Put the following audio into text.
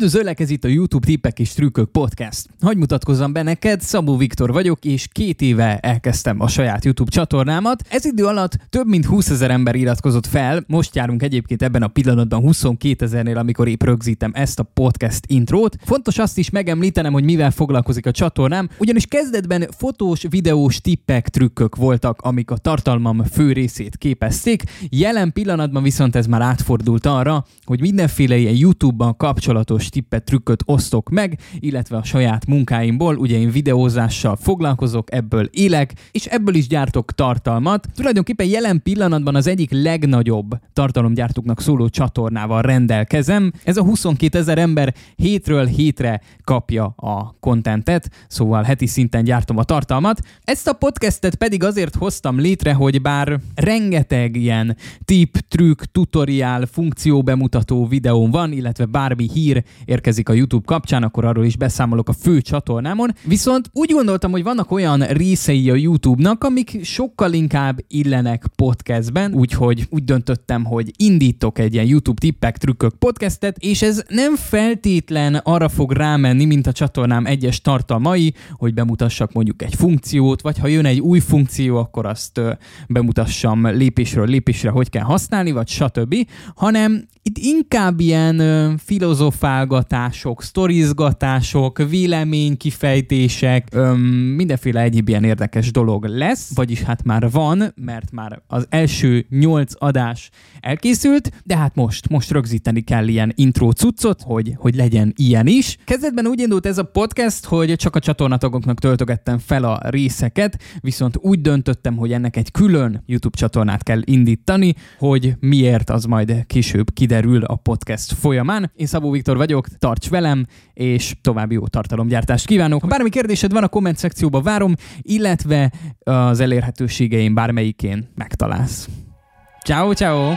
Üdvözöllek, ez itt a YouTube tippek és trükkök podcast. Hagy mutatkozzam be neked, Szabó Viktor vagyok, és két éve elkezdtem a saját YouTube csatornámat. Ez idő alatt több mint 20 ezer ember iratkozott fel, most járunk egyébként ebben a pillanatban 22 ezernél, amikor épp rögzítem ezt a podcast intrót. Fontos azt is megemlítenem, hogy mivel foglalkozik a csatornám, ugyanis kezdetben fotós, videós tippek, trükkök voltak, amik a tartalmam fő részét képezték. Jelen pillanatban viszont ez már átfordult arra, hogy mindenféle ilyen YouTube-ban kapcsolatos tippet, trükköt osztok meg, illetve a saját munkáimból, ugye én videózással foglalkozok, ebből élek, és ebből is gyártok tartalmat. Tulajdonképpen jelen pillanatban az egyik legnagyobb tartalomgyártóknak szóló csatornával rendelkezem. Ez a 22 ezer ember hétről hétre kapja a kontentet, szóval heti szinten gyártom a tartalmat. Ezt a podcastet pedig azért hoztam létre, hogy bár rengeteg ilyen tip, trükk, tutoriál, funkció bemutató videóm van, illetve bármi hír érkezik a YouTube kapcsán, akkor arról is beszámolok a fő csatornámon. Viszont úgy gondoltam, hogy vannak olyan részei a YouTube-nak, amik sokkal inkább illenek podcastben, úgyhogy úgy döntöttem, hogy indítok egy ilyen YouTube tippek, trükkök podcastet, és ez nem feltétlen arra fog rámenni, mint a csatornám egyes tartalmai, hogy bemutassak mondjuk egy funkciót, vagy ha jön egy új funkció, akkor azt bemutassam lépésről lépésre, hogy kell használni, vagy stb., hanem itt inkább ilyen filozofálgatások, sztorizgatások, véleménykifejtések, öm, mindenféle egyéb ilyen érdekes dolog lesz, vagyis hát már van, mert már az első nyolc adás elkészült, de hát most, most rögzíteni kell ilyen intro cuccot, hogy, hogy legyen ilyen is. Kezdetben úgy indult ez a podcast, hogy csak a csatornatagoknak töltögettem fel a részeket, viszont úgy döntöttem, hogy ennek egy külön YouTube csatornát kell indítani, hogy miért az majd később kiderül a podcast folyamán. Én Szabó Viktor vagyok, tarts velem, és további jó tartalomgyártást kívánok. Ha bármi kérdésed van, a komment szekcióba várom, illetve az elérhetőségeim bármelyikén megtalálsz. Ciao, ciao!